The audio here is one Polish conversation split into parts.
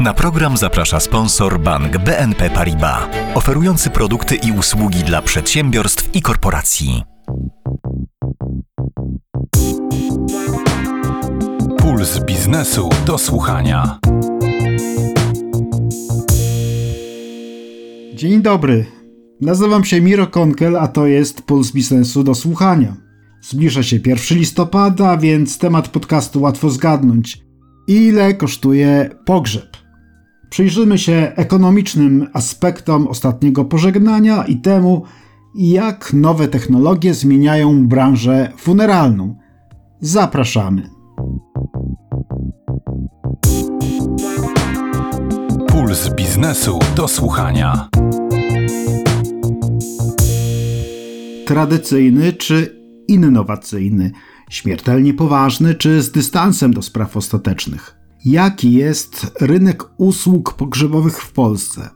Na program zaprasza sponsor bank BNP Paribas, oferujący produkty i usługi dla przedsiębiorstw i korporacji. Puls biznesu do słuchania. Dzień dobry. Nazywam się Miro Konkel, a to jest Puls Biznesu do słuchania. Zbliża się 1 listopada, więc temat podcastu łatwo zgadnąć. Ile kosztuje pogrzeb? Przyjrzymy się ekonomicznym aspektom ostatniego pożegnania i temu, jak nowe technologie zmieniają branżę funeralną. Zapraszamy. Puls biznesu do słuchania. Tradycyjny czy innowacyjny, śmiertelnie poważny czy z dystansem do spraw ostatecznych. Jaki jest rynek usług pogrzebowych w Polsce?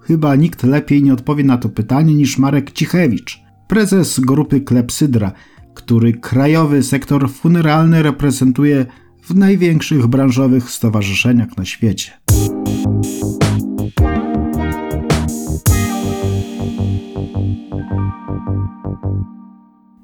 Chyba nikt lepiej nie odpowie na to pytanie niż Marek Cichewicz, prezes grupy Klepsydra, który krajowy sektor funeralny reprezentuje w największych branżowych stowarzyszeniach na świecie.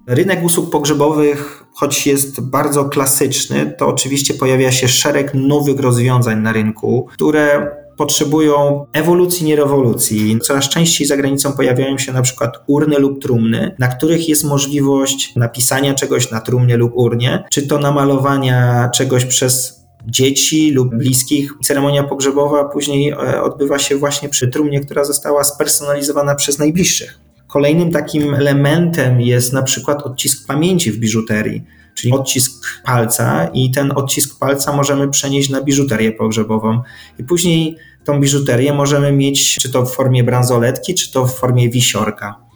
Rynek usług pogrzebowych, choć jest bardzo klasyczny, to oczywiście pojawia się szereg nowych rozwiązań na rynku, które potrzebują ewolucji, nie rewolucji. Coraz częściej za granicą pojawiają się na przykład urny lub trumny, na których jest możliwość napisania czegoś na trumnie lub urnie, czy to namalowania czegoś przez dzieci lub bliskich. Ceremonia pogrzebowa później e, odbywa się właśnie przy trumnie, która została spersonalizowana przez najbliższych. Kolejnym takim elementem jest na przykład odcisk pamięci w biżuterii, czyli odcisk palca, i ten odcisk palca możemy przenieść na biżuterię pogrzebową. I później tą biżuterię możemy mieć czy to w formie bransoletki, czy to w formie wisiorka.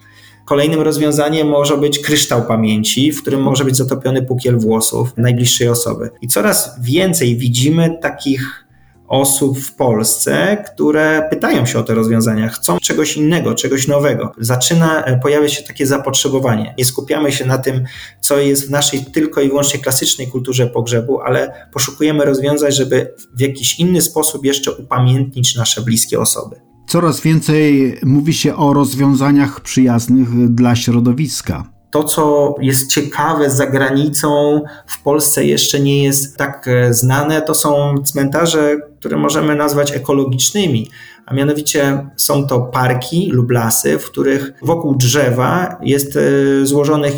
Kolejnym rozwiązaniem może być kryształ pamięci, w którym może być zatopiony pukiel włosów najbliższej osoby. I coraz więcej widzimy takich osób w Polsce, które pytają się o te rozwiązania, chcą czegoś innego, czegoś nowego. Zaczyna e, pojawiać się takie zapotrzebowanie. Nie skupiamy się na tym, co jest w naszej tylko i wyłącznie klasycznej kulturze pogrzebu, ale poszukujemy rozwiązań, żeby w jakiś inny sposób jeszcze upamiętnić nasze bliskie osoby. Coraz więcej mówi się o rozwiązaniach przyjaznych dla środowiska to, co jest ciekawe za granicą, w Polsce jeszcze nie jest tak e, znane, to są cmentarze, które możemy nazwać ekologicznymi, a mianowicie są to parki lub lasy, w których wokół drzewa jest e, złożonych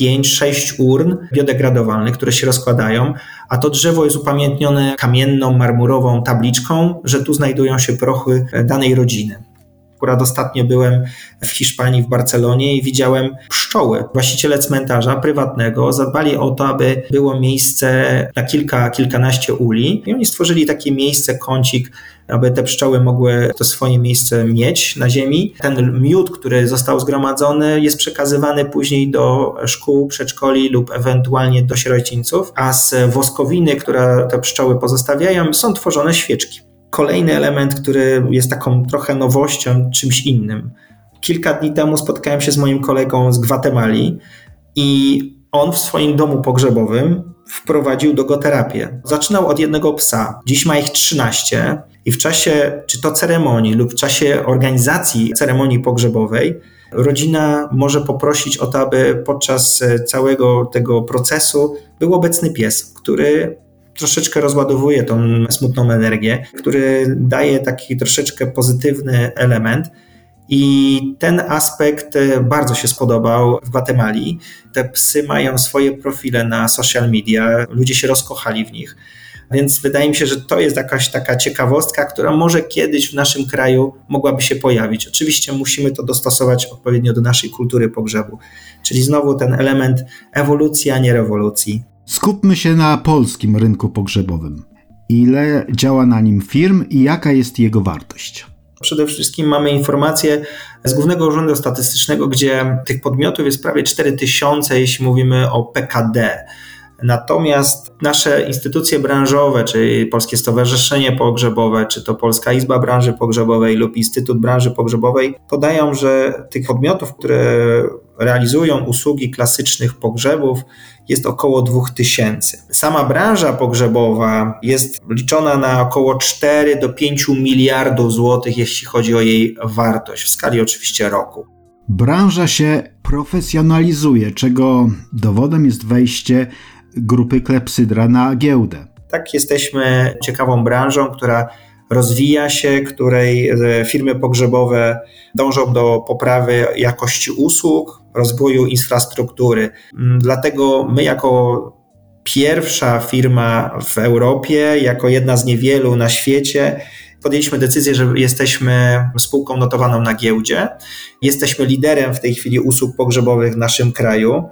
5-6 urn biodegradowalnych, które się rozkładają, a to drzewo jest upamiętnione kamienną, marmurową tabliczką, że tu znajdują się prochy danej rodziny. Akurat ostatnio byłem w Hiszpanii, w Barcelonie i widziałem pszczoły. Właściciele cmentarza prywatnego zadbali o to, aby było miejsce na kilka, kilkanaście uli i oni stworzyli takie miejsce, kącik, aby te pszczoły mogły to swoje miejsce mieć na ziemi. Ten miód, który został zgromadzony, jest przekazywany później do szkół, przedszkoli lub ewentualnie do sierocińców, a z woskowiny, które te pszczoły pozostawiają, są tworzone świeczki. Kolejny element, który jest taką trochę nowością, czymś innym. Kilka dni temu spotkałem się z moim kolegą z Gwatemali i on w swoim domu pogrzebowym wprowadził dogoterapię. Zaczynał od jednego psa. Dziś ma ich 13 i w czasie czy to ceremonii lub w czasie organizacji ceremonii pogrzebowej rodzina może poprosić o to, aby podczas całego tego procesu był obecny pies, który troszeczkę rozładowuje tą smutną energię, który daje taki troszeczkę pozytywny element. I ten aspekt e, bardzo się spodobał w Gwatemali. Te psy mają swoje profile na social media, ludzie się rozkochali w nich. Więc wydaje mi się, że to jest jakaś taka ciekawostka, która może kiedyś w naszym kraju mogłaby się pojawić. Oczywiście musimy to dostosować odpowiednio do naszej kultury pogrzebu. Czyli znowu ten element ewolucji, a nie rewolucji. Skupmy się na polskim rynku pogrzebowym. Ile działa na nim firm i jaka jest jego wartość? Przede wszystkim mamy informacje z Głównego Urzędu Statystycznego, gdzie tych podmiotów jest prawie 4000, jeśli mówimy o PKD. Natomiast nasze instytucje branżowe, czyli Polskie Stowarzyszenie Pogrzebowe, czy to Polska Izba Branży Pogrzebowej lub Instytut Branży Pogrzebowej, podają, że tych podmiotów, które realizują usługi klasycznych pogrzebów jest około 2000. Sama branża pogrzebowa jest liczona na około 4 do 5 miliardów złotych, jeśli chodzi o jej wartość, w skali oczywiście roku. Branża się profesjonalizuje, czego dowodem jest wejście grupy Klepsydra na giełdę. Tak, jesteśmy ciekawą branżą, która rozwija się, której e, firmy pogrzebowe dążą do poprawy jakości usług, rozwoju infrastruktury. Mm, dlatego my, jako pierwsza firma w Europie, jako jedna z niewielu na świecie, podjęliśmy decyzję, że jesteśmy spółką notowaną na giełdzie. Jesteśmy liderem w tej chwili usług pogrzebowych w naszym kraju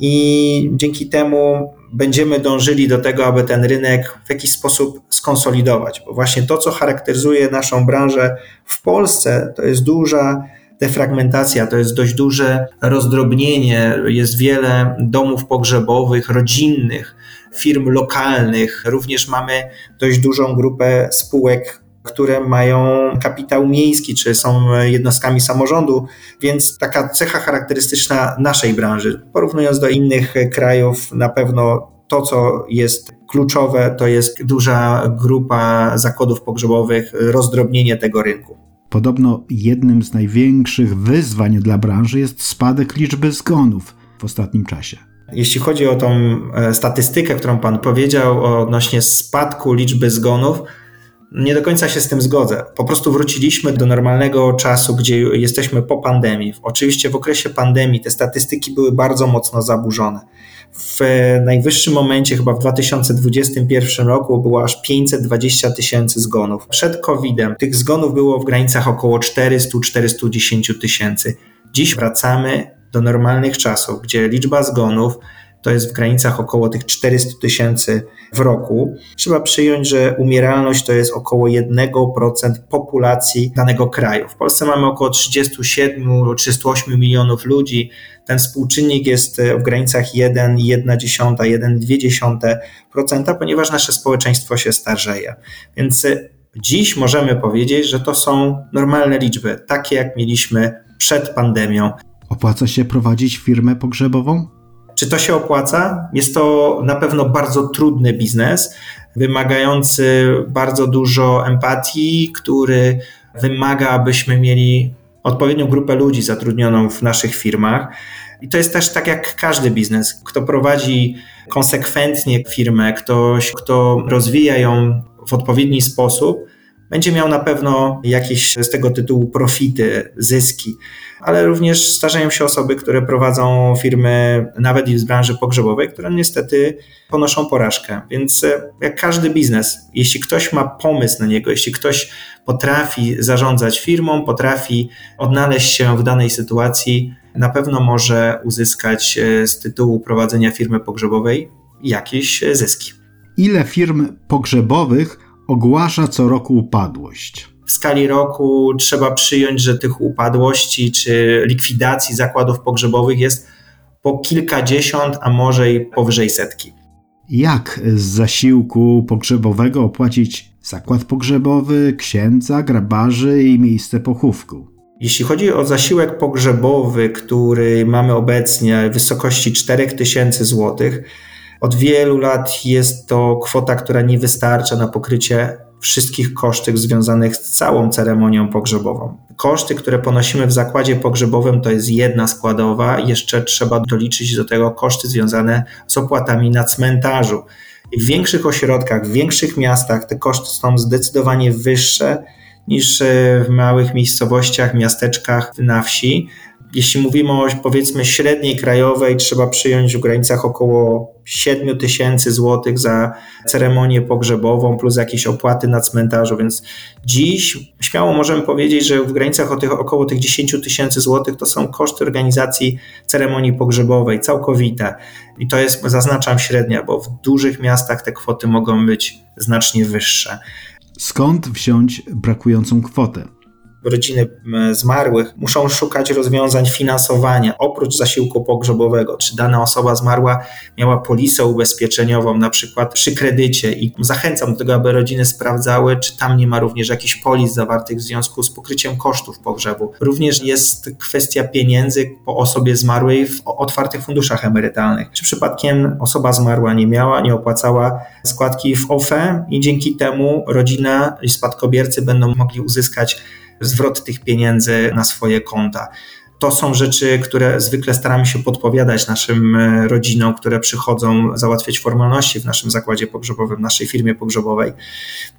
i dzięki temu będziemy dążyli do tego, aby ten rynek w jakiś sposób skonsolidować, bo właśnie to, co charakteryzuje naszą branżę w Polsce, to jest duża defragmentacja, to jest dość duże rozdrobnienie, jest wiele domów pogrzebowych, rodzinnych, firm lokalnych, również mamy dość dużą grupę spółek które mają kapitał miejski, czy są jednostkami samorządu, więc taka cecha charakterystyczna naszej branży. Porównując do innych krajów, na pewno to, co jest kluczowe, to jest duża grupa zakładów pogrzebowych, rozdrobnienie tego rynku. Podobno jednym z największych wyzwań dla branży jest spadek liczby zgonów w ostatnim czasie. Jeśli chodzi o tą e, statystykę, którą Pan powiedział odnośnie spadku liczby zgonów, nie do końca się z tym zgodzę. Po prostu wróciliśmy do normalnego czasu, gdzie jesteśmy po pandemii. Oczywiście w okresie pandemii te statystyki były bardzo mocno zaburzone. W najwyższym momencie, chyba w 2021 roku, było aż 520 tysięcy zgonów. Przed COVID-em tych zgonów było w granicach około 400-410 tysięcy. Dziś wracamy do normalnych czasów, gdzie liczba zgonów to jest w granicach około tych 400 tysięcy w roku. Trzeba przyjąć, że umieralność to jest około 1% populacji danego kraju. W Polsce mamy około 37-38 milionów ludzi. Ten współczynnik jest w granicach 1,1, 1,2%, ponieważ nasze społeczeństwo się starzeje. Więc dziś możemy powiedzieć, że to są normalne liczby, takie jak mieliśmy przed pandemią. Opłaca się prowadzić firmę pogrzebową? Czy to się opłaca? Jest to na pewno bardzo trudny biznes, wymagający bardzo dużo empatii, który wymaga, abyśmy mieli odpowiednią grupę ludzi zatrudnioną w naszych firmach. I to jest też tak jak każdy biznes. Kto prowadzi konsekwentnie firmę, ktoś, kto rozwija ją w odpowiedni sposób, będzie miał na pewno jakieś z tego tytułu profity, zyski, ale również starzeją się osoby, które prowadzą firmy nawet i z branży pogrzebowej, które niestety ponoszą porażkę. Więc e, jak każdy biznes, jeśli ktoś ma pomysł na niego, jeśli ktoś potrafi zarządzać firmą, potrafi odnaleźć się w danej sytuacji, na pewno może uzyskać e, z tytułu prowadzenia firmy pogrzebowej jakieś zyski. Ile firm pogrzebowych ogłasza co roku upadłość. W skali roku trzeba przyjąć, że tych upadłości czy likwidacji zakładów pogrzebowych jest po kilkadziesiąt, a może i powyżej setki. Jak z zasiłku pogrzebowego opłacić zakład pogrzebowy, księdza, grabarzy i miejsce pochówku? Jeśli chodzi o zasiłek pogrzebowy, który mamy obecnie w wysokości 4000 zł, od wielu lat jest to kwota, która nie wystarcza na pokrycie wszystkich kosztów związanych z całą ceremonią pogrzebową. Koszty, które ponosimy w zakładzie pogrzebowym, to jest jedna składowa, jeszcze trzeba doliczyć do tego koszty związane z opłatami na cmentarzu. w większych ośrodkach, w większych miastach te koszty są zdecydowanie wyższe niż w małych miejscowościach, miasteczkach na wsi jeśli mówimy o powiedzmy średniej krajowej, trzeba przyjąć w granicach około 7 tysięcy złotych za ceremonię pogrzebową plus jakieś opłaty na cmentarzu, więc dziś śmiało możemy powiedzieć, że w granicach około tych 10 tysięcy złotych to są koszty organizacji ceremonii pogrzebowej całkowite. I to jest, zaznaczam, średnia, bo w dużych miastach te kwoty mogą być znacznie wyższe. Skąd wziąć brakującą kwotę? Rodziny zmarłych muszą szukać rozwiązań finansowania oprócz zasiłku pogrzebowego. Czy dana osoba zmarła miała polisę ubezpieczeniową, na przykład przy kredycie, i zachęcam do tego, aby rodziny sprawdzały, czy tam nie ma również jakichś polis zawartych w związku z pokryciem kosztów pogrzebu. Również jest kwestia pieniędzy po osobie zmarłej w otwartych funduszach emerytalnych. Czy przypadkiem osoba zmarła nie miała, nie opłacała składki w OFE i dzięki temu rodzina i spadkobiercy będą mogli uzyskać zwrot tych pieniędzy na swoje konta. To są rzeczy, które zwykle staramy się podpowiadać naszym e, rodzinom, które przychodzą załatwiać formalności w naszym zakładzie pogrzebowym, naszej firmie pogrzebowej.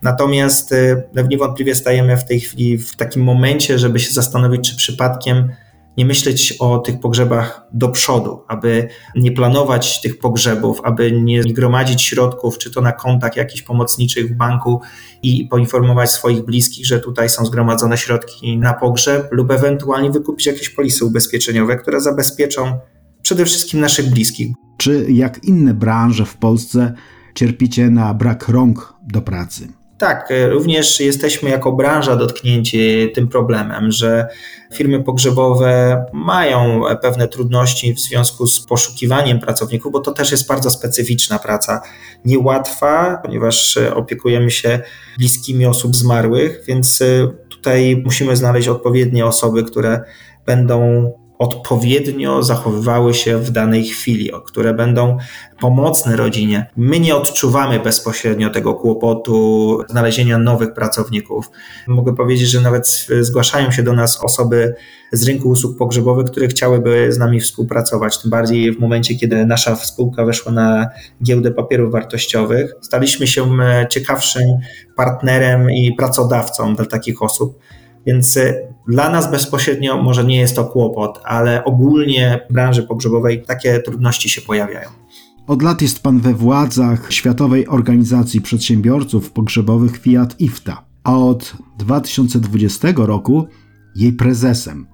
Natomiast e, niewątpliwie stajemy w tej chwili w takim momencie, żeby się zastanowić, czy przypadkiem nie myśleć o tych pogrzebach do przodu, aby nie planować tych pogrzebów, aby nie gromadzić środków, czy to na kontach jakichś pomocniczych w banku i poinformować swoich bliskich, że tutaj są zgromadzone środki na pogrzeb, lub ewentualnie wykupić jakieś polisy ubezpieczeniowe, które zabezpieczą przede wszystkim naszych bliskich. Czy jak inne branże w Polsce cierpicie na brak rąk do pracy? Tak, e, również jesteśmy jako branża dotknięci tym problemem, że firmy pogrzebowe mają pewne trudności w związku z poszukiwaniem pracowników, bo to też jest bardzo specyficzna praca, niełatwa, ponieważ e, opiekujemy się bliskimi osób zmarłych, więc e, tutaj musimy znaleźć odpowiednie osoby, które będą odpowiednio zachowywały się w danej chwili, które będą pomocne rodzinie. My nie odczuwamy bezpośrednio tego kłopotu znalezienia nowych pracowników. Mogę powiedzieć, że nawet zgłaszają się do nas osoby z rynku usług pogrzebowych, które chciałyby z nami współpracować. Tym bardziej w momencie, kiedy nasza spółka weszła na giełdę papierów wartościowych, staliśmy się ciekawszym partnerem i pracodawcą dla takich osób. Więc y, dla nas bezpośrednio może nie jest to kłopot, ale ogólnie w branży pogrzebowej takie trudności się pojawiają. Od lat jest pan we władzach Światowej Organizacji Przedsiębiorców Pogrzebowych Fiat IFTA, a od 2020 roku jej prezesem.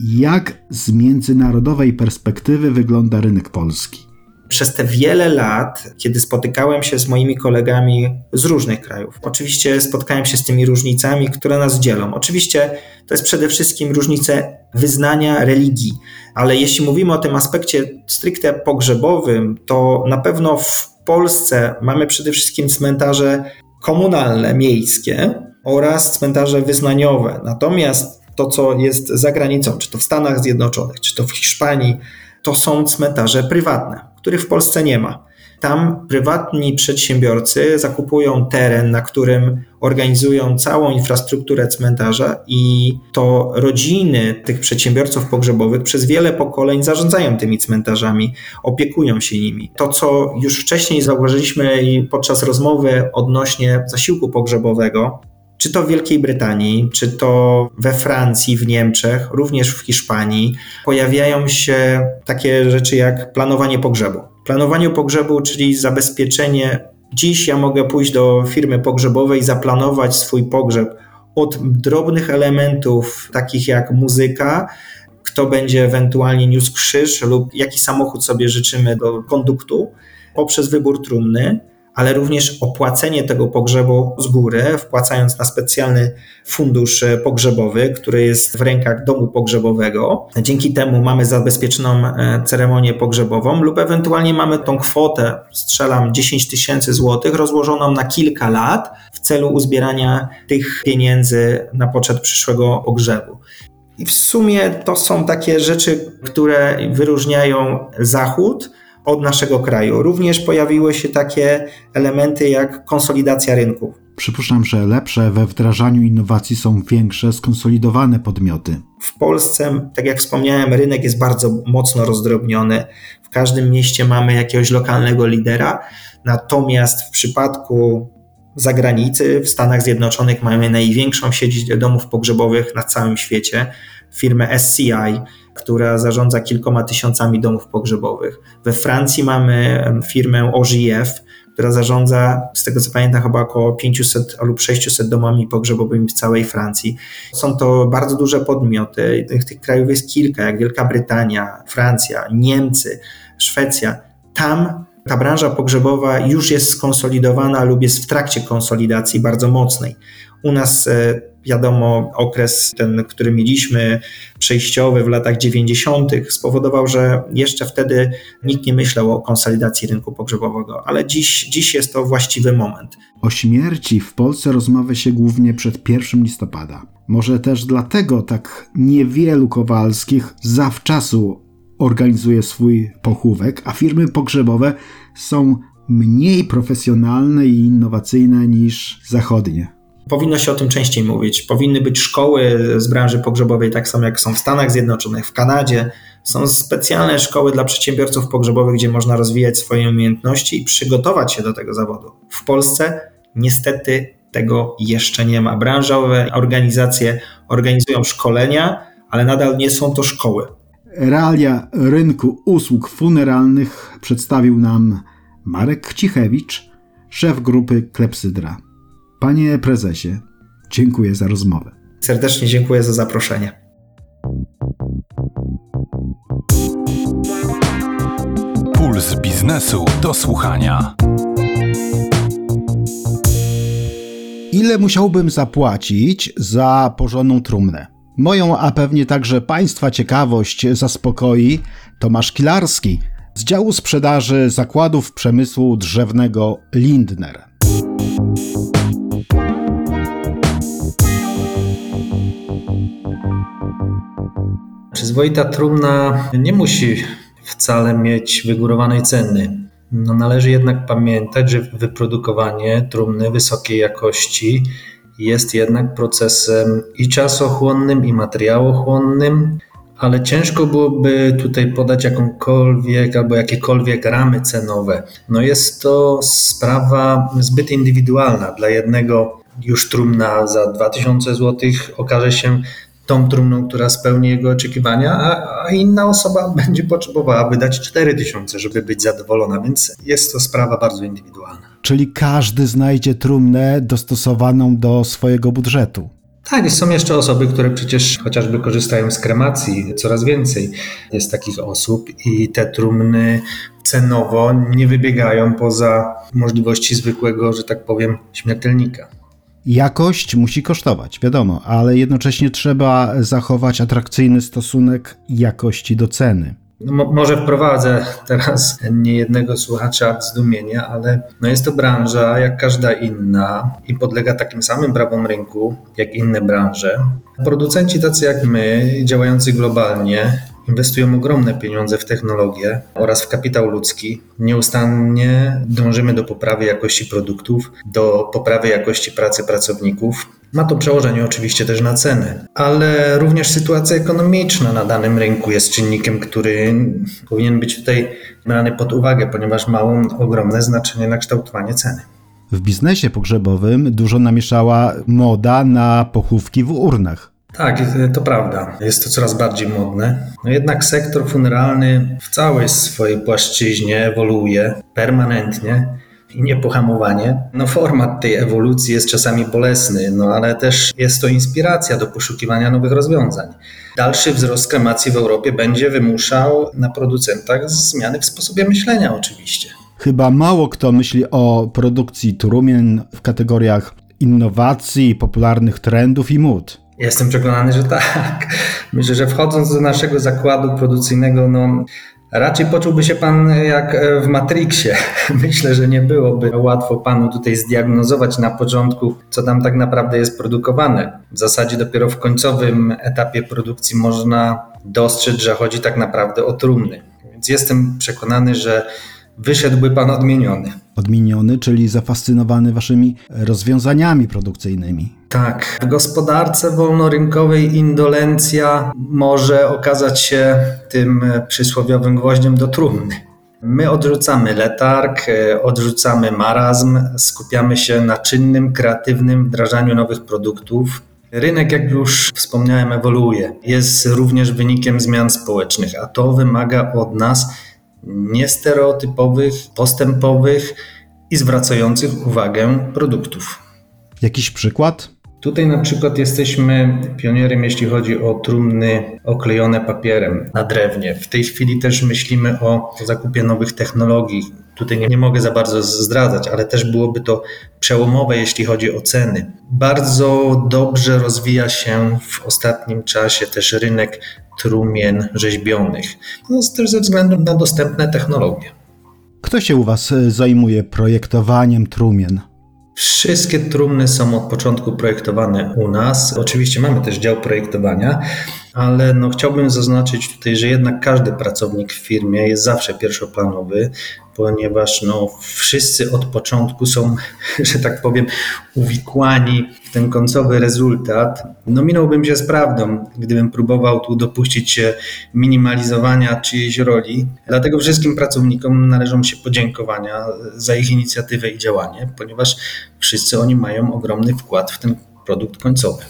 Jak z międzynarodowej perspektywy wygląda rynek polski? Przez te wiele lat, kiedy spotykałem się z moimi kolegami z różnych krajów, oczywiście spotkałem się z tymi różnicami, które nas dzielą. Oczywiście to jest przede wszystkim różnice wyznania religii, ale jeśli mówimy o tym aspekcie stricte pogrzebowym, to na pewno w Polsce mamy przede wszystkim cmentarze komunalne, miejskie oraz cmentarze wyznaniowe. Natomiast to, co jest za granicą, czy to w Stanach Zjednoczonych, czy to w Hiszpanii, to są cmentarze prywatne których w Polsce nie ma. Tam prywatni przedsiębiorcy zakupują teren, na którym organizują całą infrastrukturę cmentarza, i to rodziny tych przedsiębiorców pogrzebowych przez wiele pokoleń zarządzają tymi cmentarzami, opiekują się nimi. To, co już wcześniej zauważyliśmy podczas rozmowy odnośnie zasiłku pogrzebowego, czy to w Wielkiej Brytanii, czy to we Francji, w Niemczech, również w Hiszpanii, pojawiają się takie rzeczy jak planowanie pogrzebu. Planowanie pogrzebu, czyli zabezpieczenie. Dziś ja mogę pójść do firmy pogrzebowej zaplanować swój pogrzeb od drobnych elementów, takich jak muzyka, kto będzie ewentualnie niósł krzyż lub jaki samochód sobie życzymy do konduktu, poprzez wybór trumny ale również opłacenie tego pogrzebu z góry, wpłacając na specjalny fundusz pogrzebowy, który jest w rękach domu pogrzebowego. Dzięki temu mamy zabezpieczoną e, ceremonię pogrzebową lub ewentualnie mamy tą kwotę, strzelam 10 tysięcy złotych, rozłożoną na kilka lat w celu uzbierania tych pieniędzy na poczet przyszłego pogrzebu. I w sumie to są takie rzeczy, które wyróżniają Zachód od naszego kraju. Również pojawiły się takie elementy jak konsolidacja rynków. Przypuszczam, że lepsze we wdrażaniu innowacji są większe, skonsolidowane podmioty. W Polsce, tak jak wspomniałem, rynek jest bardzo mocno rozdrobniony. W każdym mieście mamy jakiegoś lokalnego lidera, natomiast w przypadku zagranicy, w Stanach Zjednoczonych mamy największą sieć domów pogrzebowych na całym świecie, firmę SCI, która zarządza kilkoma tysiącami domów pogrzebowych. We Francji mamy firmę OGF, która zarządza, z tego co pamiętam, chyba około 500 lub 600 domami pogrzebowymi w całej Francji. Są to bardzo duże podmioty, tych, tych krajów jest kilka, jak Wielka Brytania, Francja, Niemcy, Szwecja. Tam ta branża pogrzebowa już jest skonsolidowana lub jest w trakcie konsolidacji bardzo mocnej. U nas e, Wiadomo, okres ten, który mieliśmy, przejściowy w latach 90., spowodował, że jeszcze wtedy nikt nie myślał o konsolidacji rynku pogrzebowego, ale dziś, dziś jest to właściwy moment. O śmierci w Polsce rozmawia się głównie przed 1 listopada. Może też dlatego tak niewielu Kowalskich zawczasu organizuje swój pochówek, a firmy pogrzebowe są mniej profesjonalne i innowacyjne niż zachodnie. Powinno się o tym częściej mówić. Powinny być szkoły z branży pogrzebowej, tak samo jak są w Stanach Zjednoczonych, w Kanadzie. Są specjalne szkoły dla przedsiębiorców pogrzebowych, gdzie można rozwijać swoje umiejętności i przygotować się do tego zawodu. W Polsce niestety tego jeszcze nie ma. Branżowe organizacje organizują szkolenia, ale nadal nie są to szkoły. Realia rynku usług funeralnych przedstawił nam Marek Cichewicz, szef grupy Klepsydra. Panie prezesie, dziękuję za rozmowę. Serdecznie dziękuję za zaproszenie. Puls biznesu do słuchania. Ile musiałbym zapłacić za porządną trumnę? Moją, a pewnie także Państwa ciekawość zaspokoi Tomasz Kilarski z działu sprzedaży zakładów przemysłu drzewnego Lindner. Przyzwoita trumna nie musi wcale mieć wygórowanej ceny. No, należy jednak pamiętać, że wyprodukowanie trumny wysokiej jakości jest jednak procesem i czasochłonnym, i materiałochłonnym, ale ciężko byłoby tutaj podać jakąkolwiek albo jakiekolwiek ramy cenowe. No jest to sprawa zbyt indywidualna. Dla jednego już trumna za 2000 zł okaże się tą trumną, która spełni jego oczekiwania, a, inna osoba będzie potrzebowała wydać 4000, żeby być zadowolona, więc jest to sprawa bardzo indywidualna. Czyli każdy znajdzie trumnę dostosowaną do swojego budżetu. Tak, są jeszcze osoby, które przecież chociażby korzystają z kremacji. Coraz więcej jest takich osób i te trumny cenowo nie wybiegają poza możliwości zwykłego, że tak powiem, śmiertelnika. Jakość musi kosztować, wiadomo, ale jednocześnie trzeba zachować atrakcyjny stosunek jakości do ceny. No, może wprowadzę teraz niejednego słuchacza w zdumienie, ale no jest to branża jak każda inna i podlega takim samym prawom rynku jak inne branże. Producenci tacy jak my, działający globalnie, inwestują ogromne pieniądze w technologię oraz w kapitał ludzki. Nieustannie dążymy do poprawy jakości produktów, do poprawy jakości pracy pracowników. Ma to przełożenie oczywiście też na ceny, ale również sytuacja ekonomiczna na danym rynku jest czynnikiem, który powinien być tutaj brany pod uwagę, ponieważ ma on ogromne znaczenie na kształtowanie ceny. W biznesie pogrzebowym dużo namieszała moda na pochówki w urnach. Tak, to prawda. Jest to coraz bardziej modne. No jednak sektor funeralny w całej swojej płaszczyźnie ewoluuje permanentnie i niepohamowanie. No format tej ewolucji jest czasami bolesny, no ale też jest to inspiracja do poszukiwania nowych rozwiązań. Dalszy wzrost kremacji w Europie będzie wymuszał na producentach zmiany w sposobie myślenia oczywiście. Chyba mało kto myśli o produkcji trumien w kategoriach innowacji, popularnych trendów i mód. Jestem przekonany, że tak. Myślę, że wchodząc do naszego zakładu produkcyjnego, no, raczej poczułby się pan jak w Matrixie. Myślę, że nie byłoby łatwo panu tutaj zdiagnozować na początku, co tam tak naprawdę jest produkowane. W zasadzie dopiero w końcowym etapie produkcji można dostrzec, że chodzi tak naprawdę o trumny. Więc jestem przekonany, że wyszedłby pan odmieniony. Odmieniony, czyli zafascynowany waszymi rozwiązaniami produkcyjnymi. Tak, w gospodarce wolnorynkowej indolencja może okazać się tym przysłowiowym gwoździem do trumny. My odrzucamy letarg, odrzucamy marazm, skupiamy się na czynnym, kreatywnym wdrażaniu nowych produktów. Rynek, jak już wspomniałem, ewoluuje. Jest również wynikiem zmian społecznych, a to wymaga od nas niestereotypowych, postępowych i zwracających uwagę produktów. Jakiś przykład? Tutaj na przykład jesteśmy pionierem, jeśli chodzi o trumny oklejone papierem na drewnie. W tej chwili też myślimy o zakupie nowych technologii. Tutaj nie, nie mogę za bardzo zdradzać, ale też byłoby to przełomowe, jeśli chodzi o ceny. Bardzo dobrze rozwija się w ostatnim czasie też rynek trumien rzeźbionych, no, też ze względu na dostępne technologie. Kto się u Was e, zajmuje projektowaniem trumien? Wszystkie trumny są od początku projektowane u nas. Oczywiście mamy też dział projektowania, ale no chciałbym zaznaczyć tutaj, że jednak każdy pracownik w firmie jest zawsze pierwszoplanowy, ponieważ no wszyscy od początku są, że tak powiem, uwikłani ten końcowy rezultat. No minąłbym się z prawdą, gdybym próbował tu dopuścić się minimalizowania czyjejś roli. Dlatego wszystkim pracownikom należą się podziękowania za ich inicjatywę i działanie, ponieważ wszyscy oni mają ogromny wkład w ten produkt końcowy.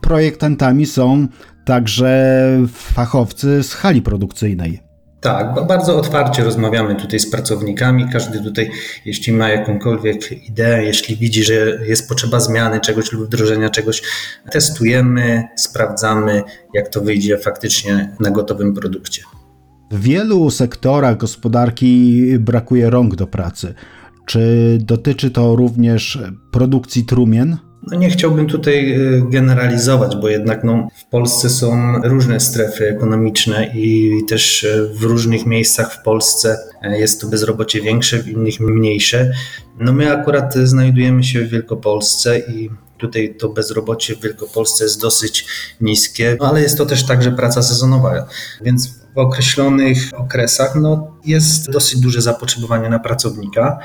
Projektantami są także fachowcy z hali produkcyjnej. Tak, bardzo otwarcie rozmawiamy tutaj z pracownikami. Każdy tutaj, jeśli ma jakąkolwiek ideę, jeśli widzi, że jest potrzeba zmiany czegoś lub wdrożenia czegoś, testujemy, sprawdzamy, jak to wyjdzie faktycznie na gotowym produkcie. W wielu sektorach gospodarki brakuje rąk do pracy. Czy dotyczy to również produkcji trumien? No nie chciałbym tutaj y, generalizować, bo jednak no, w Polsce są różne strefy ekonomiczne i też y, w różnych miejscach w Polsce y, jest to bezrobocie większe, w innych mniejsze. No my akurat znajdujemy się w Wielkopolsce i tutaj to bezrobocie w Wielkopolsce jest dosyć niskie, no, ale jest to też także praca sezonowa, więc w określonych okresach no, jest dosyć duże zapotrzebowanie na pracownika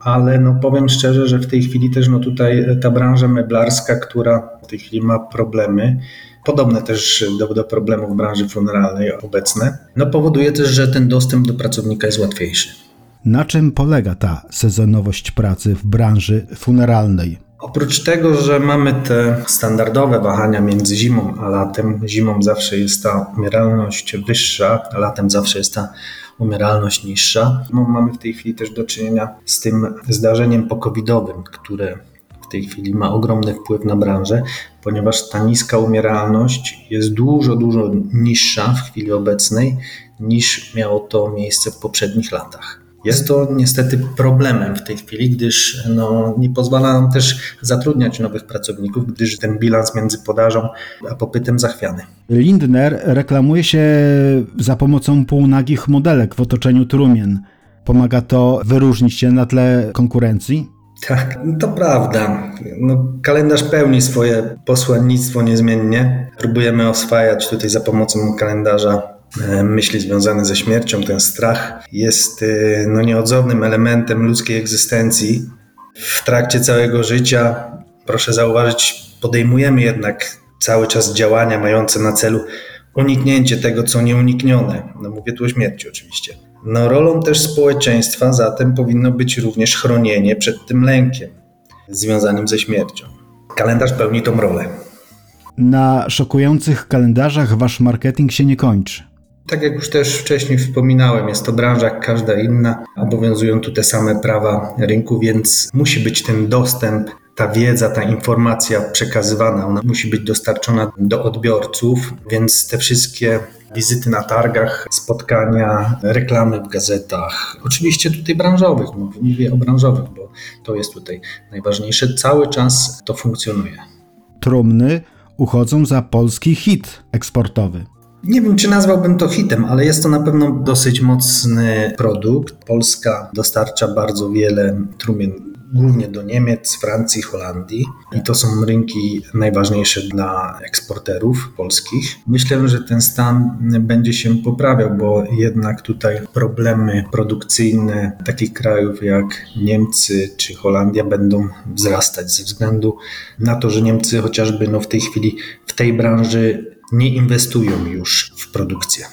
ale no powiem szczerze, że w tej chwili też no tutaj ta branża meblarska, która w tej chwili ma problemy, podobne też do, do problemów branży funeralnej obecne, no powoduje też, że ten dostęp do pracownika jest łatwiejszy. Na czym polega ta sezonowość pracy w branży funeralnej? Oprócz tego, że mamy te standardowe wahania między zimą a latem, zimą zawsze jest ta umieralność wyższa, a latem zawsze jest ta umieralność niższa. No, mamy w tej chwili też do czynienia z tym zdarzeniem pokowidowym, które w tej chwili ma ogromny wpływ na branżę, ponieważ ta niska umieralność jest dużo, dużo niższa w chwili obecnej niż miało to miejsce w poprzednich latach. Jest to niestety problemem w tej chwili, gdyż no, nie pozwala nam też zatrudniać nowych pracowników, gdyż ten bilans między podażą a popytem zachwiany. Lindner reklamuje się za pomocą półnagich modelek w otoczeniu trumien. Pomaga to wyróżnić się na tle konkurencji? Tak, to prawda. No, kalendarz pełni swoje posłannictwo niezmiennie. Próbujemy oswajać tutaj za pomocą kalendarza myśli związane ze śmiercią, ten strach jest e, no, nieodzownym elementem ludzkiej egzystencji. W trakcie całego życia, proszę zauważyć, podejmujemy jednak cały czas działania mające na celu uniknięcie tego, co nieuniknione. No mówię tu o śmierci oczywiście. No rolą też społeczeństwa zatem powinno być również chronienie przed tym lękiem związanym ze śmiercią. Kalendarz pełni tą rolę. Na szokujących kalendarzach wasz marketing się nie kończy. Tak jak już też wcześniej wspominałem, jest to branża jak każda inna. Obowiązują tu te same prawa rynku, więc musi być ten dostęp, ta wiedza, ta informacja przekazywana, ona musi być dostarczona do odbiorców, więc te wszystkie wizyty na targach, spotkania, reklamy w gazetach, oczywiście tutaj branżowych, mówię o branżowych, bo to jest tutaj najważniejsze, cały czas to funkcjonuje. Trumny uchodzą za polski hit eksportowy. Nie wiem, czy nazwałbym to hitem, ale jest to na pewno dosyć mocny produkt. Polska dostarcza bardzo wiele trumien, głównie do Niemiec, Francji, Holandii i to są rynki najważniejsze dla eksporterów polskich. Myślę, że ten stan będzie się poprawiał, bo jednak tutaj problemy produkcyjne takich krajów jak Niemcy czy Holandia będą wzrastać ze względu na to, że Niemcy chociażby no w tej chwili w tej branży nie inwestują już w produkcję.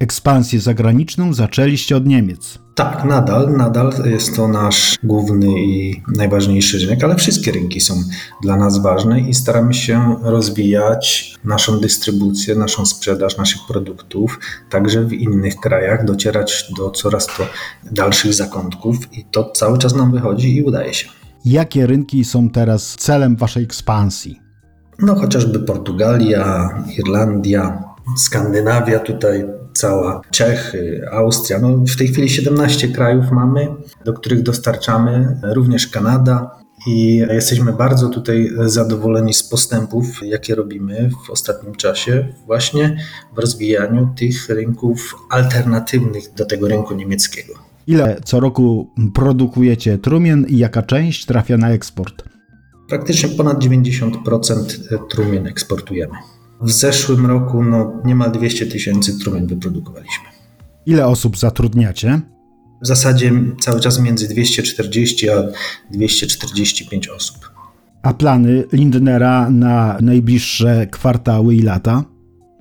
Ekspansję zagraniczną zaczęliście od Niemiec. Tak, nadal, nadal jest to nasz główny i najważniejszy rynek, ale wszystkie rynki są dla nas ważne i staramy się rozwijać naszą dystrybucję, naszą sprzedaż naszych produktów, także w innych krajach, docierać do coraz to dalszych zakątków i to cały czas nam wychodzi i udaje się. Jakie rynki są teraz celem waszej ekspansji? No chociażby Portugalia, Irlandia, Skandynawia tutaj cała, Czechy, Austria. No w tej chwili 17 krajów mamy, do których dostarczamy, również Kanada. I jesteśmy bardzo tutaj zadowoleni z postępów, jakie robimy w ostatnim czasie, właśnie w rozwijaniu tych rynków alternatywnych do tego rynku niemieckiego. Ile co roku produkujecie trumien i jaka część trafia na eksport? Praktycznie ponad 90% trumien eksportujemy. W zeszłym roku no, niemal 200 tysięcy trumien wyprodukowaliśmy. Ile osób zatrudniacie? W zasadzie cały czas między 240 a 245 osób. A plany Lindnera na najbliższe kwartały i lata?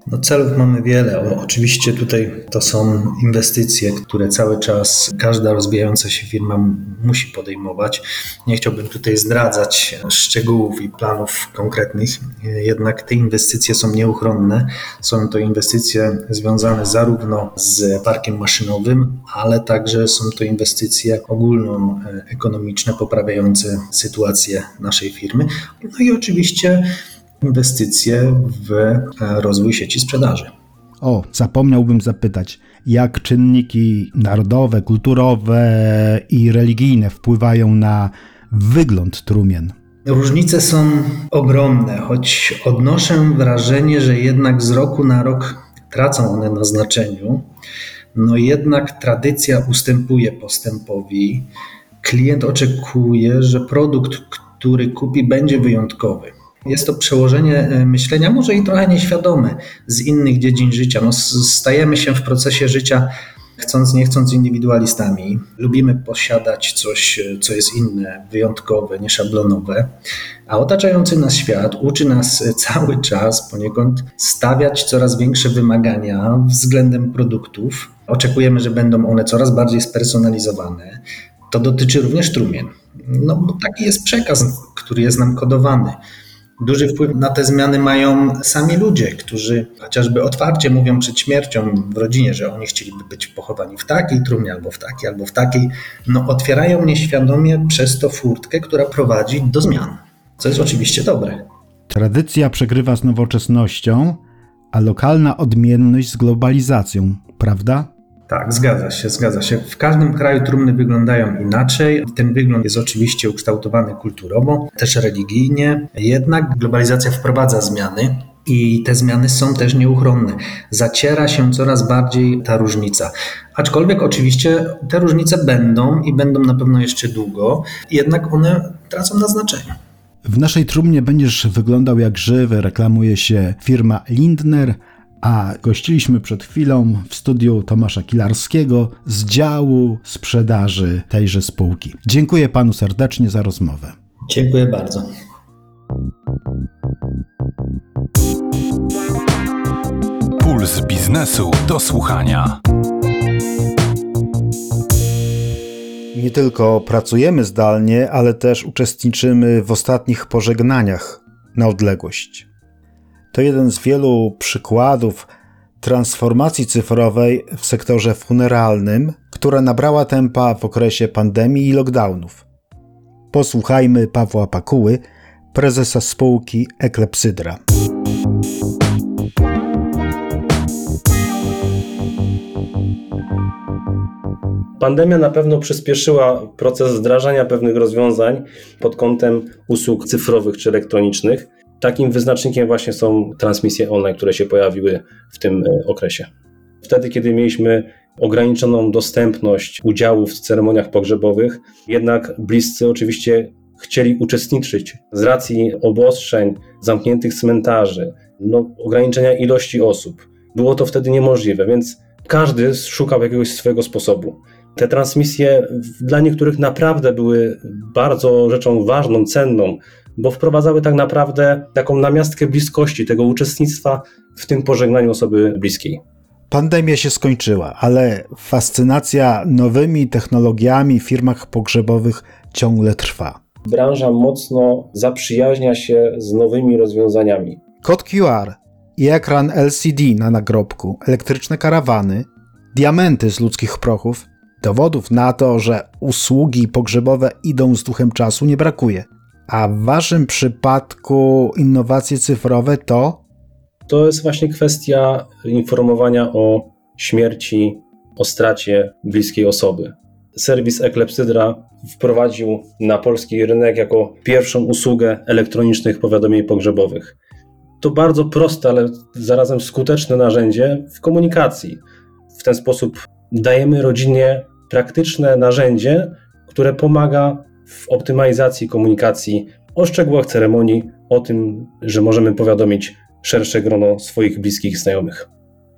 No celów mamy wiele. Oczywiście tutaj to są inwestycje, które cały czas każda rozwijająca się firma musi podejmować. Nie chciałbym tutaj zdradzać szczegółów i planów konkretnych, jednak te inwestycje są nieuchronne. Są to inwestycje związane zarówno z parkiem maszynowym, ale także są to inwestycje ogólnoekonomiczne, poprawiające sytuację naszej firmy. No i oczywiście inwestycje w e, rozwój sieci sprzedaży. O, zapomniałbym zapytać, jak czynniki narodowe, kulturowe i religijne wpływają na wygląd trumien? Różnice są ogromne, choć odnoszę wrażenie, że jednak z roku na rok tracą one na znaczeniu. No jednak tradycja ustępuje postępowi. Klient oczekuje, że produkt, który kupi, będzie wyjątkowy. Jest to przełożenie e, myślenia, może i trochę nieświadome, z innych dziedzin życia. No, stajemy się w procesie życia, chcąc, nie chcąc, indywidualistami. Lubimy posiadać coś, e, co jest inne, wyjątkowe, nieszablonowe, a otaczający nas świat uczy nas e, cały czas poniekąd stawiać coraz większe wymagania względem produktów. Oczekujemy, że będą one coraz bardziej spersonalizowane. To dotyczy również trumien. No bo taki jest przekaz, który jest nam kodowany. Duży wpływ na te zmiany mają sami ludzie, którzy chociażby otwarcie mówią przed śmiercią w rodzinie, że oni chcieliby być pochowani w takiej trumnie, albo w takiej, albo w takiej. No, otwierają nieświadomie przez to furtkę, która prowadzi do zmian, co jest oczywiście dobre. Tradycja przegrywa z nowoczesnością, a lokalna odmienność z globalizacją, prawda? Tak, zgadza się, zgadza się. W każdym kraju trumny wyglądają inaczej. Ten wygląd jest oczywiście ukształtowany kulturowo, też religijnie. Jednak globalizacja wprowadza zmiany. I te zmiany są też nieuchronne. Zaciera się coraz bardziej ta różnica. Aczkolwiek oczywiście te różnice będą i będą na pewno jeszcze długo, jednak one tracą na znaczeniu. W naszej trumnie będziesz wyglądał jak żywy, reklamuje się firma Lindner, a gościliśmy przed chwilą w studiu Tomasza Kilarskiego z działu sprzedaży tejże spółki. Dziękuję panu serdecznie za rozmowę. Dziękuję bardzo. Puls biznesu do słuchania. Nie tylko pracujemy zdalnie, ale też uczestniczymy w ostatnich pożegnaniach na odległość. To jeden z wielu przykładów transformacji cyfrowej w sektorze funeralnym, która nabrała tempa w okresie pandemii i lockdownów. Posłuchajmy Pawła Pakuły, prezesa spółki Eklepsydra. Pandemia na pewno przyspieszyła proces wdrażania pewnych rozwiązań pod kątem usług cyfrowych czy elektronicznych. Takim wyznacznikiem właśnie są transmisje online, które się pojawiły w tym e, okresie. Wtedy, kiedy mieliśmy ograniczoną dostępność udziału w ceremoniach pogrzebowych, jednak bliscy oczywiście chcieli uczestniczyć z racji obostrzeń, zamkniętych cmentarzy, no, ograniczenia ilości osób. Było to wtedy niemożliwe, więc każdy szukał jakiegoś swojego sposobu. Te transmisje dla niektórych naprawdę były bardzo rzeczą ważną, cenną, bo wprowadzały tak naprawdę taką namiastkę bliskości, tego uczestnictwa w tym pożegnaniu osoby bliskiej. Pandemia się skończyła, ale fascynacja nowymi technologiami w firmach pogrzebowych ciągle trwa. Branża mocno zaprzyjaźnia się z nowymi rozwiązaniami. Kod QR i ekran LCD na nagrobku, elektryczne karawany, diamenty z ludzkich prochów Dowodów na to, że usługi pogrzebowe idą z duchem czasu nie brakuje. A w waszym przypadku innowacje cyfrowe to To jest właśnie kwestia informowania o śmierci, o stracie bliskiej osoby. Serwis Eklepsydra wprowadził na polski rynek jako pierwszą usługę elektronicznych powiadomień pogrzebowych. To bardzo proste, ale zarazem skuteczne narzędzie w komunikacji. W ten sposób dajemy rodzinie praktyczne narzędzie, które pomaga w optymalizacji komunikacji o szczegółach ceremonii, o tym, że możemy powiadomić szersze grono swoich bliskich znajomych.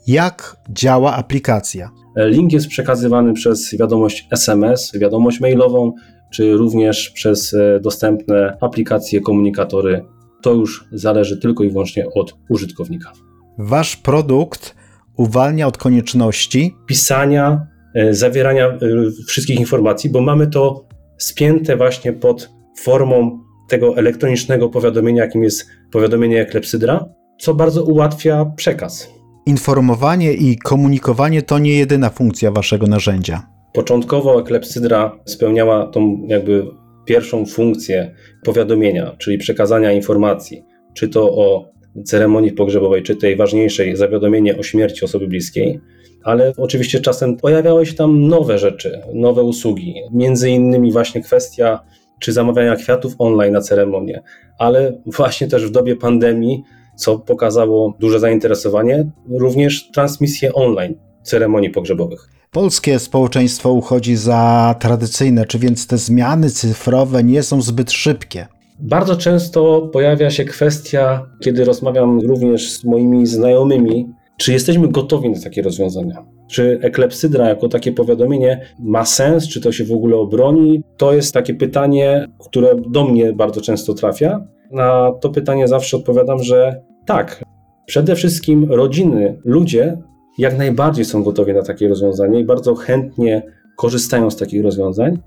jak działa aplikacja. Link jest przekazywany przez wiadomość SMS, wiadomość mailową, czy również przez e, dostępne aplikacje, komunikatory. To już zależy tylko i wyłącznie od użytkownika. Wasz produkt uwalnia od konieczności Pisania, e, zawierania e, wszystkich informacji, bo mamy to spięte właśnie pod formą tego elektronicznego powiadomienia, jakim jest powiadomienie eklepsydra, co bardzo ułatwia przekaz. informowanie i komunikowanie to nie jedyna funkcja waszego narzędzia. Początkowo eklepsydra spełniała tą jakby pierwszą funkcję powiadomienia, czyli przekazania informacji, czy to o ceremonii pogrzebowej, czy tej ważniejszej zawiadomienie o śmierci osoby bliskiej, ale oczywiście czasem pojawiały się tam nowe rzeczy, nowe usługi, między innymi właśnie kwestia czy zamawiania kwiatów online na ceremonię, ale właśnie też w dobie pandemii, co pokazało duże zainteresowanie, również transmisje online ceremonii pogrzebowych. Polskie społeczeństwo uchodzi za tradycyjne, czy więc te zmiany cyfrowe nie są zbyt szybkie. Bardzo często pojawia się kwestia, kiedy rozmawiam również z moimi znajomymi, czy jesteśmy gotowi na takie rozwiązania. Czy eklepsydra jako takie powiadomienie ma sens, czy to się w ogóle obroni? To jest takie pytanie, które do mnie bardzo często trafia. Na to pytanie zawsze odpowiadam, że tak. Przede wszystkim rodziny, ludzie jak najbardziej są gotowi na takie rozwiązanie i bardzo chętnie korzystają z takich rozwiązań.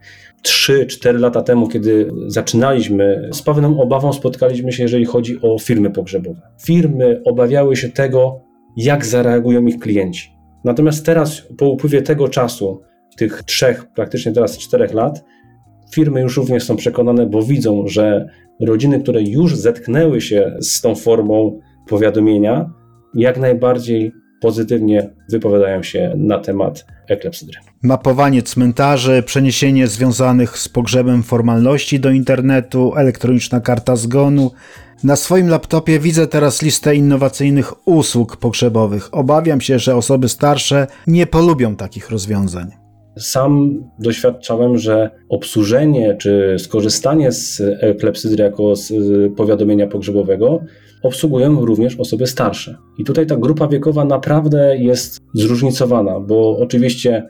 3-4 lata temu, kiedy zaczynaliśmy, z pewną obawą spotkaliśmy się, jeżeli chodzi o firmy pogrzebowe. Firmy obawiały się tego, jak zareagują ich klienci. Natomiast teraz, po upływie tego czasu, tych trzech, praktycznie teraz czterech lat, firmy już również są przekonane, bo widzą, że rodziny, które już zetknęły się z tą formą powiadomienia, jak najbardziej pozytywnie wypowiadają się na temat eklepsydry. Mapowanie cmentarzy, przeniesienie związanych z pogrzebem formalności do internetu, elektroniczna karta zgonu. Na swoim laptopie widzę teraz listę innowacyjnych usług pogrzebowych. Obawiam się, że osoby starsze nie polubią takich rozwiązań. Sam doświadczałem, że obsłużenie czy skorzystanie z eklepsydry jako z powiadomienia pogrzebowego obsługują również osoby starsze. I tutaj ta grupa wiekowa naprawdę jest zróżnicowana, bo oczywiście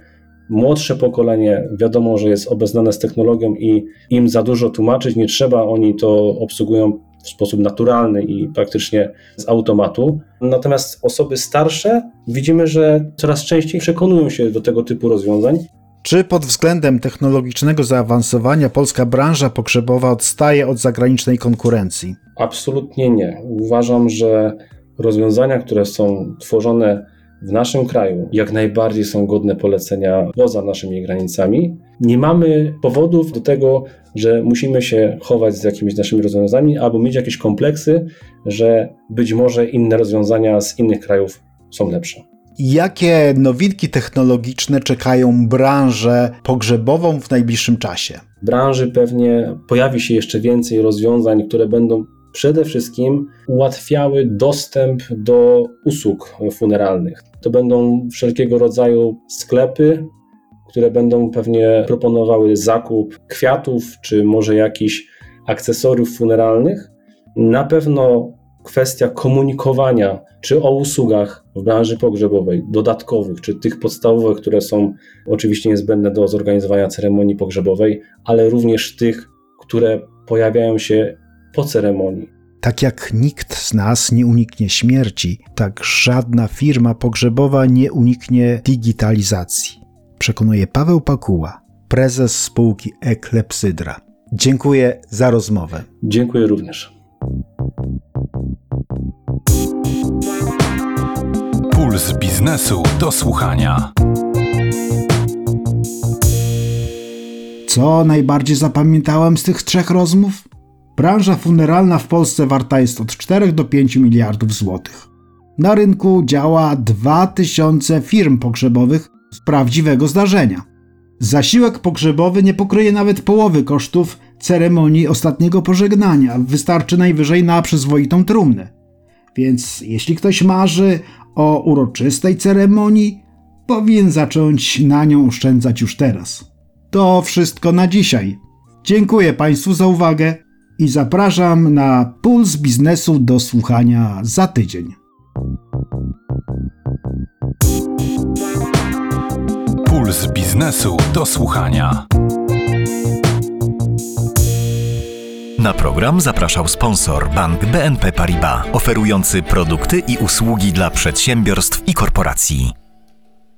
młodsze pokolenie wiadomo, że jest obeznane z technologią i im za dużo tłumaczyć nie trzeba, oni to obsługują w sposób naturalny i praktycznie z automatu. Natomiast osoby starsze widzimy, że coraz częściej przekonują się do tego typu rozwiązań. Czy pod względem technologicznego zaawansowania polska branża pogrzebowa odstaje od zagranicznej konkurencji? Absolutnie nie. Uważam, że rozwiązania, które są tworzone w naszym kraju, jak najbardziej są godne polecenia poza naszymi granicami. Nie mamy powodów do tego, że musimy się chować z jakimiś naszymi rozwiązaniami albo mieć jakieś kompleksy, że być może inne rozwiązania z innych krajów są lepsze. Jakie nowinki technologiczne czekają branżę pogrzebową w najbliższym czasie? W branży pewnie pojawi się jeszcze więcej rozwiązań, które będą przede wszystkim ułatwiały dostęp do usług funeralnych. To będą wszelkiego rodzaju sklepy, które będą pewnie proponowały zakup kwiatów czy może jakichś akcesoriów funeralnych. Na pewno kwestia komunikowania czy o usługach w branży pogrzebowej, dodatkowych, czy tych podstawowych, które są oczywiście niezbędne do zorganizowania ceremonii pogrzebowej, ale również tych, które pojawiają się po ceremonii. Tak jak nikt z nas nie uniknie śmierci, tak żadna firma pogrzebowa nie uniknie digitalizacji. Przekonuje Paweł Pakuła, prezes spółki Eklepsydra. Dziękuję za rozmowę. Dziękuję również. Puls biznesu do słuchania. Co najbardziej zapamiętałem z tych trzech rozmów? Branża funeralna w Polsce warta jest od 4 do 5 miliardów złotych. Na rynku działa 2000 firm pogrzebowych z prawdziwego zdarzenia. Zasiłek pogrzebowy nie pokryje nawet połowy kosztów ceremonii ostatniego pożegnania, wystarczy najwyżej na przyzwoitą trumnę. Więc jeśli ktoś marzy o uroczystej ceremonii, powinien zacząć na nią oszczędzać już teraz. To wszystko na dzisiaj. Dziękuję Państwu za uwagę i zapraszam na Puls Biznesu do słuchania za tydzień. Puls biznesu do słuchania. Na program zapraszał sponsor bank BNP Paribas, oferujący produkty i usługi dla przedsiębiorstw i korporacji.